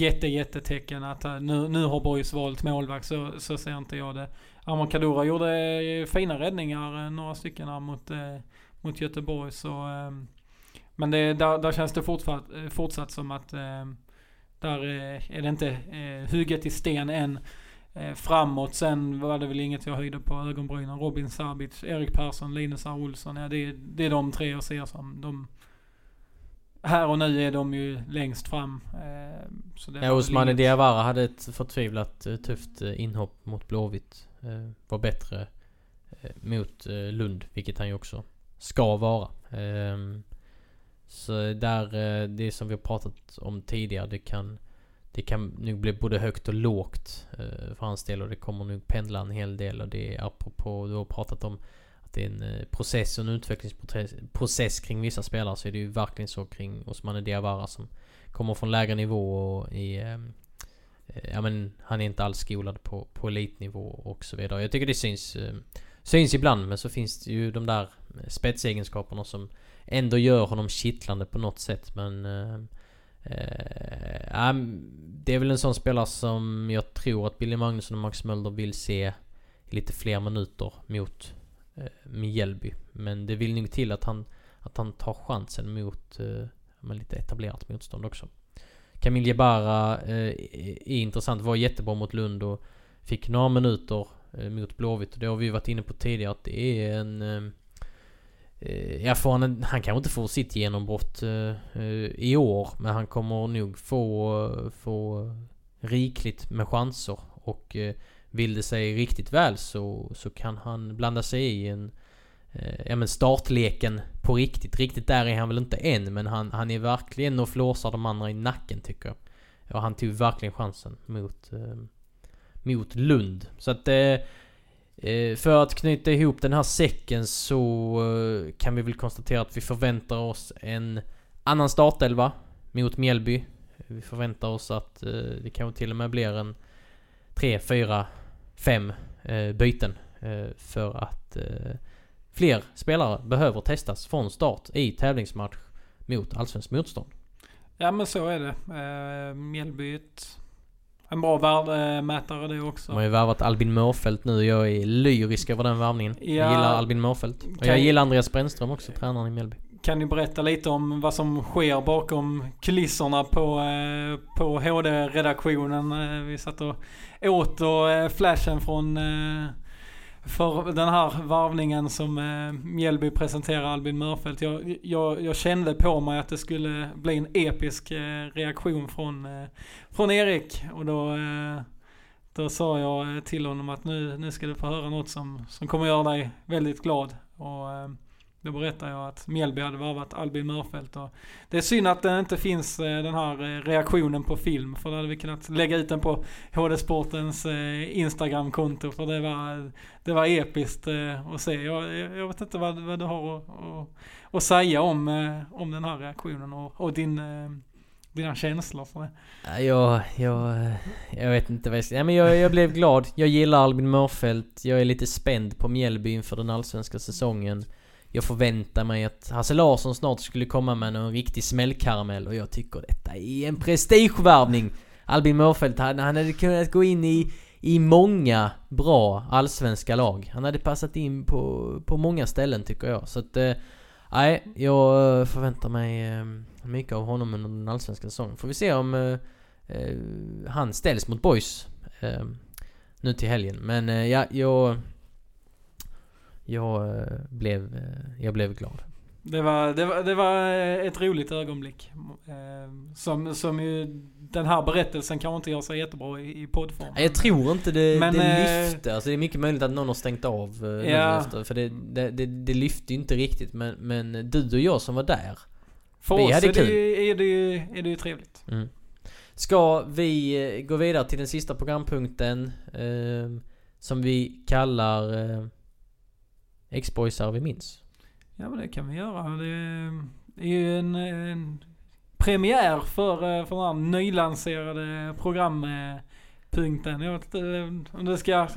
jätte, jättetecken att eh, nu, nu har Boys valt målvakt. Så, så ser inte jag det. Amor Kadura gjorde eh, fina räddningar, eh, några stycken här mot eh, mot Göteborg så... eh, men det, där, där känns det fortsatt, fortsatt som att eh, där är det inte eh, hugget i sten än. Eh, framåt sen var det väl inget jag höjde på ögonbrynen. Robin Sabic, Erik Persson, Linus R. Olsson. Ja, det, det är de tre jag ser som de... Här och nu är de ju längst fram. Eh, så det ja, Osmane Diawara hade ett förtvivlat tufft inhopp mot Blåvitt. Var bättre mot Lund, vilket han ju också ska vara. Um, så där, det som vi har pratat om tidigare, det kan det kan nog bli både högt och lågt för hans del och det kommer nog pendla en hel del och det är apropå, du har pratat om det är en eh, process och en utvecklingsprocess kring vissa spelare så är det ju verkligen så kring Osmane Diawara som kommer från lägre nivå och i ehm, Eh, Ja men han är inte alls skolad på, på elitnivå och så vidare. Jag tycker det syns ehm, Syns ibland men så finns det ju de där spetsegenskaperna som ändå gör honom kittlande på något sätt men... Ehm, eh, eh, det är väl en sån spelare som jag tror att Billy Magnusson och Max Mölder vill se lite fler minuter mot Eh, Mjällby. Men det vill nog till att han, att han tar chansen mot eh, lite etablerat motstånd också. Camille Jebara eh, är intressant, var jättebra mot Lund och fick några minuter eh, mot Blåvitt. Och det har vi varit inne på tidigare att det är en eh, eh ja, för han, han kanske inte får sitt genombrott eh, i år. Men han kommer nog få, få rikligt med chanser. Och vill det sig riktigt väl så, så kan han blanda sig i en... Eh, ja men startleken på riktigt. Riktigt där är han väl inte än. Men han, han är verkligen och flåsar de andra i nacken tycker jag. Ja, han tog verkligen chansen mot, eh, mot Lund. Så att eh, eh, för att knyta ihop den här säcken så eh, kan vi väl konstatera att vi förväntar oss en annan startelva mot Mjällby. Vi förväntar oss att eh, det kanske till och med blir en 3, 4, 5 byten. För att fler spelare behöver testas från start i tävlingsmatch mot allsvenskt motstånd. Ja men så är det. Mjällby ett en bra värdemätare det också. De har ju värvat Albin Mårfält nu. Jag är lyrisk över den värvningen. Ja, jag gillar Albin Mårfält. Och jag gillar Andreas Brännström också, tränaren i Mjällby. Kan ni berätta lite om vad som sker bakom kulisserna på, eh, på HD-redaktionen? Eh, vi satt och åt och eh, flashen från för den här varvningen som eh, Mjällby presenterar Albin Mörfelt. Jag, jag, jag, kände på mig att det skulle bli en episk eh, reaktion från, eh, från Erik. Och då, eh, då sa jag till honom att nu, nu ska du få höra något som, som kommer göra dig väldigt glad. Och, då berättade jag att Mjällby hade varvat Albin Mörfelt. Och det är synd att det inte finns eh, den här eh, reaktionen på film. För då hade vi kunnat lägga ut den på HD Sportens instagramkonto Instagram-konto. För det var, det var episkt att se. Jag, jag vet inte vad, vad du har att, att, att säga om, om den här reaktionen och, och din dina känslor för det? Jag, jag, jag vet inte vad jag ska säga. men jag, jag blev glad. Jag gillar Albin Mörfelt. Jag är lite spänd på Mjällby inför den allsvenska säsongen. Jag förväntar mig att Hasse Larsson snart skulle komma med någon riktig smällkaramell och jag tycker detta är en prestigevärvning. Albin Mörfelt, han, han hade kunnat gå in i, i många bra allsvenska lag. Han hade passat in på, på många ställen tycker jag. Så att, eh, nej, jag förväntar mig eh, mycket av honom under den allsvenska säsongen. Får vi se om eh, eh han ställs mot Boys eh, nu till helgen. Men eh, ja, jag jag eh, blev, eh, jag blev glad. Det var, det, var, det var ett roligt ögonblick. Eh, som, som ju den här berättelsen kanske inte gör sig jättebra i, i poddform. Jag tror inte det, Men, det lyfte. Alltså det är mycket möjligt att någon har stängt av ja. efter. För det, det, det, det lyfte inte riktigt. Men, men du och jag som var där. För vi oss hade är, kul. Det, är, det ju, är det ju trevligt. Mm. Ska vi gå vidare till den sista programpunkten. Eh, som vi kallar eh, X-boysar vi minns. Ja men det kan vi göra. Det är ju en, en premiär för, för den här nylanserade programpunkten. Jag vet inte om du ska eh,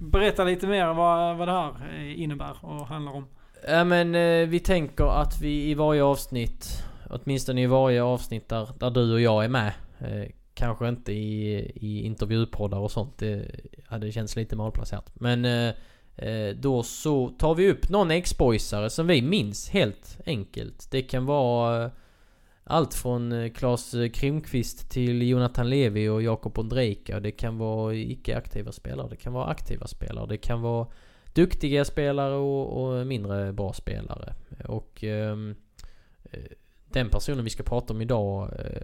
berätta lite mer vad, vad det här eh, innebär och handlar om. Ja men eh, vi tänker att vi i varje avsnitt, åtminstone i varje avsnitt där, där du och jag är med. Kanske inte i, i intervjupoddar och sånt. Det hade känts lite malplacerat. Men Eh, Eh, då så tar vi upp någon X-boysare som vi minns helt enkelt. Det kan vara eh, allt från eh, Klas Krimqvist till Jonathan Levi och Jakob Ondrejka. Det kan vara icke-aktiva spelare. Det kan vara aktiva spelare. Det kan vara duktiga spelare och, och mindre bra spelare. Och ehm, eh, den personen vi ska prata om idag eh,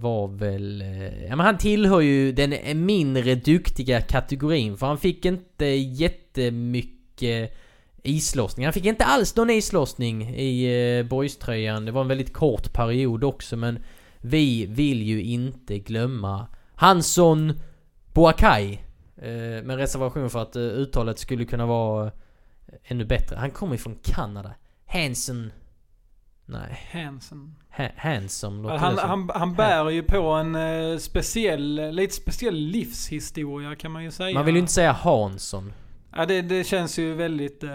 var väl... Eh, ja men han tillhör ju den mindre duktiga kategorin för han fick inte jättemycket islossning. Han fick inte alls någon islossning i eh, boyströjan. Det var en väldigt kort period också men vi vill ju inte glömma Hansson Boakai. Eh, med reservation för att uttalet skulle kunna vara ännu bättre. Han kommer ju från Kanada. Hanson Nej. Hansen. Ha handsome låter han, han, han bär ju på en uh, speciell, lite speciell livshistoria kan man ju säga. Man vill ju inte säga Hansson. Ja det, det känns ju väldigt uh,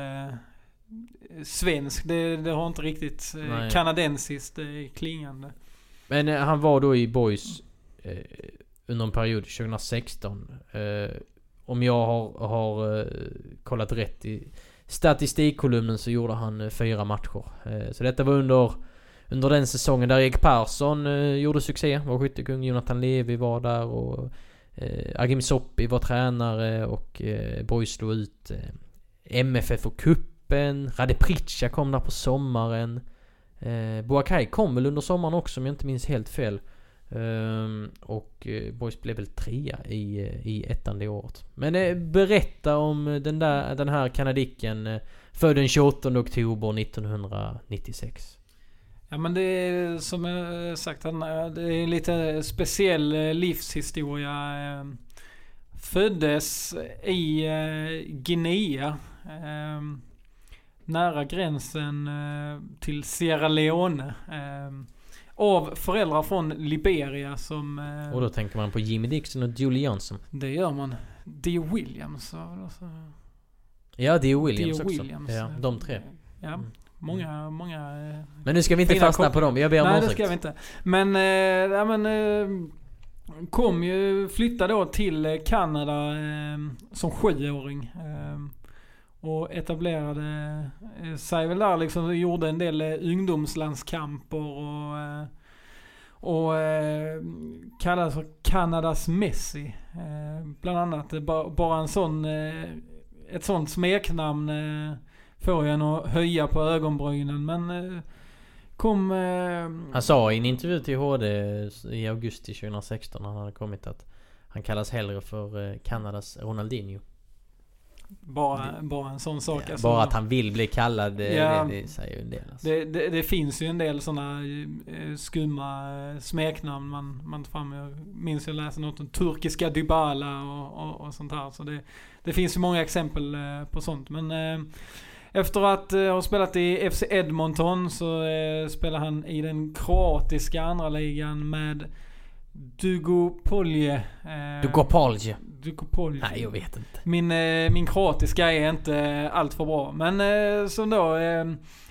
svenskt. Det, det, har inte riktigt uh, kanadensiskt uh, klingande. Men uh, han var då i Boys under en period 2016. om jag har, har kollat rätt i statistikkolumnen så gjorde han eh, fyra matcher. Eh, så detta var under, under den säsongen där Erik Persson eh, gjorde succé, var skyttekung. Jonathan Levi var där och Agim Soppi var tränare och Boys slog ut MFF och kuppen. Rade Pritcha kom där på sommaren. Boakai kom väl under sommaren också om jag inte minns helt fel. Um, och eh, Boys blev väl trea i, eh, i ettan det året. Men eh, berätta om den, där, den här kanadicken eh, född den 28 oktober 1996. Ja men det är som jag eh, sagt, han, det är en lite speciell livshistoria. Ehm, föddes i Guinea. Ehm, nära gränsen till Sierra Leone av föräldrar från Liberia som... Eh, och då tänker man på Jimmy Dixon och Julie Johnson. Det gör man. Dio Williams alltså. Ja, Dio Williams Dio också. Williams, ja, de tre. Ja, mm. många, många... Eh, men nu ska vi inte fastna på dem. Jag ber om Nej, det ska vi inte. Men, eh, ja men... Eh, kom ju, flyttade då till Kanada eh, som sjuåring. Eh, och etablerade eh, sig väl där liksom. Gjorde en del eh, ungdomslandskamper och, eh, och eh, kallades för Kanadas Messi. Bland annat. Bara en sån, ett sånt smeknamn får en att höja på ögonbrynen. Men kom... Han sa i en intervju till HD i augusti 2016 när han hade kommit att han kallas hellre för Kanadas Ronaldinho. Bara, bara en sån sak. Ja, Alltså, bara att han vill bli kallad, det, Ja. det, det säger ju en del. Alltså. det, det, det finns ju en del sådana skumma eh, smeknamn man, man tar fram. Jag minns jag läste något om turkiska Dybala och, och, och sånt här. Så det, finns ju många exempel eh, på sånt. Men eh, efter att eh, ha spelat i FC Edmonton så eh, spelar han i den kroatiska andra ligan med Dugopolje. Eh, Dugopolje. Nej, jag vet inte. Min, eh, min kroatiska är inte allt för bra. Men eh, som då eh,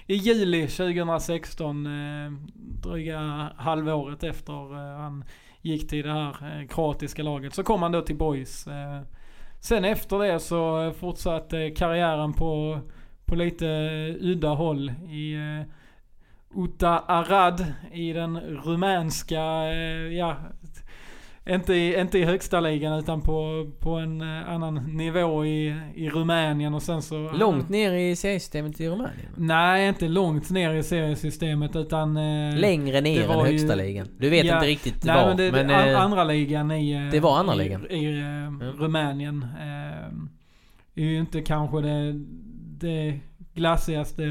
i juli 2016, eh, dryga halvåret efter han gick till det här kroatiska laget, så kom han då till Boys. Sen efter det så fortsatte karriären på, på lite udda håll i Uta Arad i den rumänska, ja, inte i, inte i högsta ligan utan på, på en eh, annan nivå i, i Rumänien och sen så... Långt ner i seriesystemet i Rumänien? Nej, inte långt ner i seriesystemet utan... eh, Längre ner det än var ju- högsta ligan. Du vet Ja, inte riktigt Nej var. men det, men, det, an- eh, andra ligan i... det var andra ligan. I, i eh, Rumänien. Eh, är ju inte kanske det, det glassigaste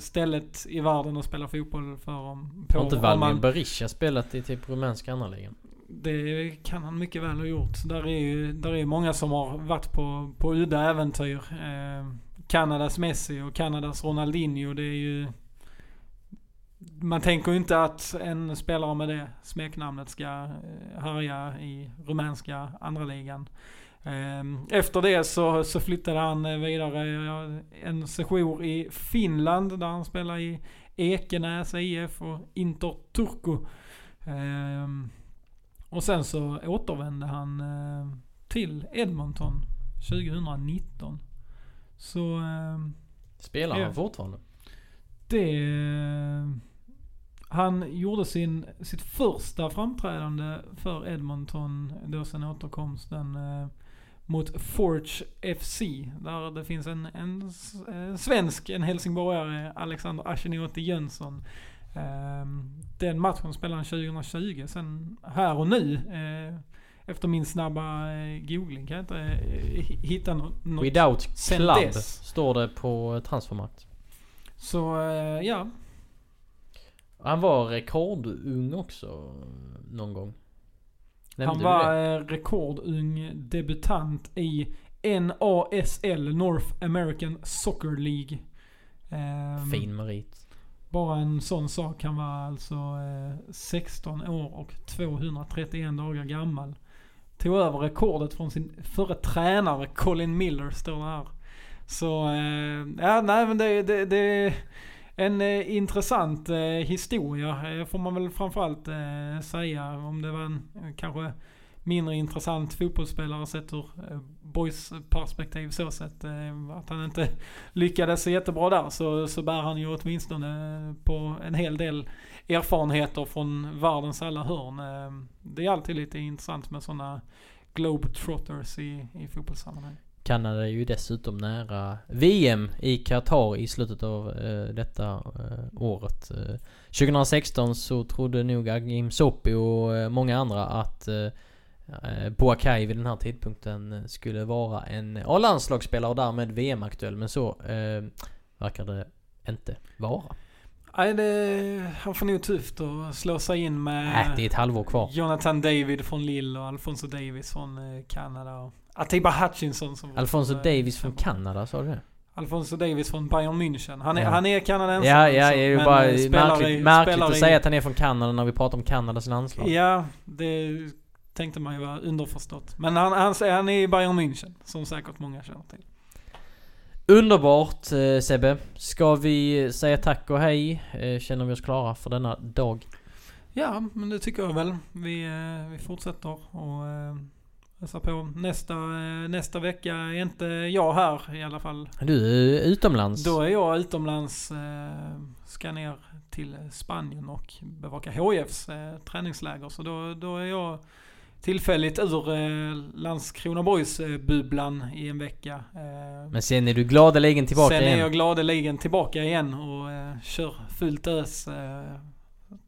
stället i världen att spela fotboll för. Om, på, har inte Valmir Berisha spelat i typ rumänska andra ligan? Det kan han mycket väl ha gjort. Där är ju där är många som har varit på, på udda äventyr. Eh, Kanadas Messi och Kanadas Ronaldinho. Det är ju... Man tänker ju inte att en spelare med det smeknamnet ska eh, härja i rumänska andra ligan. Ehm, efter det så, så flyttade han eh, vidare en sejour i Finland där han spelade i Ekenäs IF och Inter Turku. Ehm, och sen så återvände han eh, till Edmonton 2019. Så eh, Spelar Ja. han fortfarande? det... Eh, han gjorde sin, sitt första framträdande för Edmonton då sen återkomsten mot Forge FC. Där det finns en, en, eh, svensk, en helsingborgare, Alexander Ashenioti Jönsson. Eh, den matchen spelade han 2020. Sen här och nu, eh, efter min snabba eh, googling kan jag inte eh, hitta något. Without sen Club dess. står det på transfermarkt. Så ja, Han var rekordung också någon gång. Nämnde Han var rekordung debutant i NASL, North American Soccer League. Ehm, Fin merit. Bara en sån sak. Han var alltså eh, 16 år och 231 dagar gammal. Tog över rekordet från sin förre tränare Colin Miller, står det här. Så, eh, ja nej men det, det, det är en eh, intressant eh, historia. Eh, får man väl framförallt eh, säga. Om det var en eh, kanske mindre intressant fotbollsspelare sett ur eh, boys perspektiv så sett. Eh, att han inte lyckades så jättebra där så, så bär han ju åtminstone på en hel del erfarenheter från världens alla hörn. Eh, det är alltid lite intressant med sådana globetrotters i, i fotbollssammanhang. Kanada är ju dessutom nära VM i Qatar i slutet av eh, detta eh, året. 2016 så trodde nog Agim Sopi och eh, många andra att Boakai vid den här tidpunkten skulle vara en A-landslagsspelare och därmed VM-aktuell. Men så eh, verkar det inte vara. Nej, det, han får nog tufft att slå sig in med Nej, det är ett halvår kvar. Jonathan David från Lille och Alfonso Davis från eh, Kanada. Och Atiba Hutchinson som... Alfonso eh, Davis från Kanada, sa du det? Alfonso Davis från Bayern München. Han är, Ja. han är kanadensare. Ja, ja, alltså, det är ju bara eh, märkligt, i- märkligt att i- säga att han är från Kanada när vi pratar om Kanadas landslag. Ja, det tänkte man ju vara underförstått. Men han, han, han är i Bayern München, som säkert många känner till. Underbart eh, Sebbe. Ska vi säga tack och hej? Eh, känner vi oss klara för denna dag? Ja, men det tycker jag väl. Vi, eh, vi fortsätter och eh, på. Nästa, nästa vecka är inte jag här i alla fall. Du är utomlands. Då är jag utomlands, ska ner till Spanien och bevaka HIFs träningsläger. Så då, då är jag tillfälligt ur eh, Landskrona Boys eh, bubblan i en vecka. Eh, Men sen är du gladeligen tillbaka Sen igen. är jag gladeligen tillbaka igen och eh, kör fullt ös. Eh,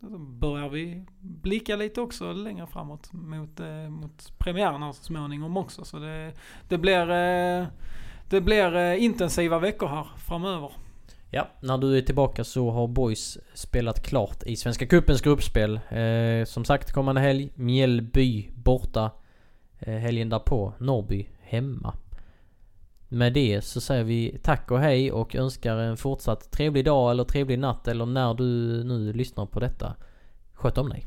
då börjar vi blicka lite också längre framåt mot, eh, mot premiären så småningom också. Så det, det blir... Eh, det blir eh, intensiva veckor här framöver. Ja, när du är tillbaka så har Boys spelat klart i Svenska Cupens gruppspel. Eh, som sagt kommande helg, Mjällby borta. Eh, helgen därpå, Norrby hemma. Med det så säger vi tack och hej och önskar en fortsatt trevlig dag eller trevlig natt eller när du nu lyssnar på detta. Sköt om dig.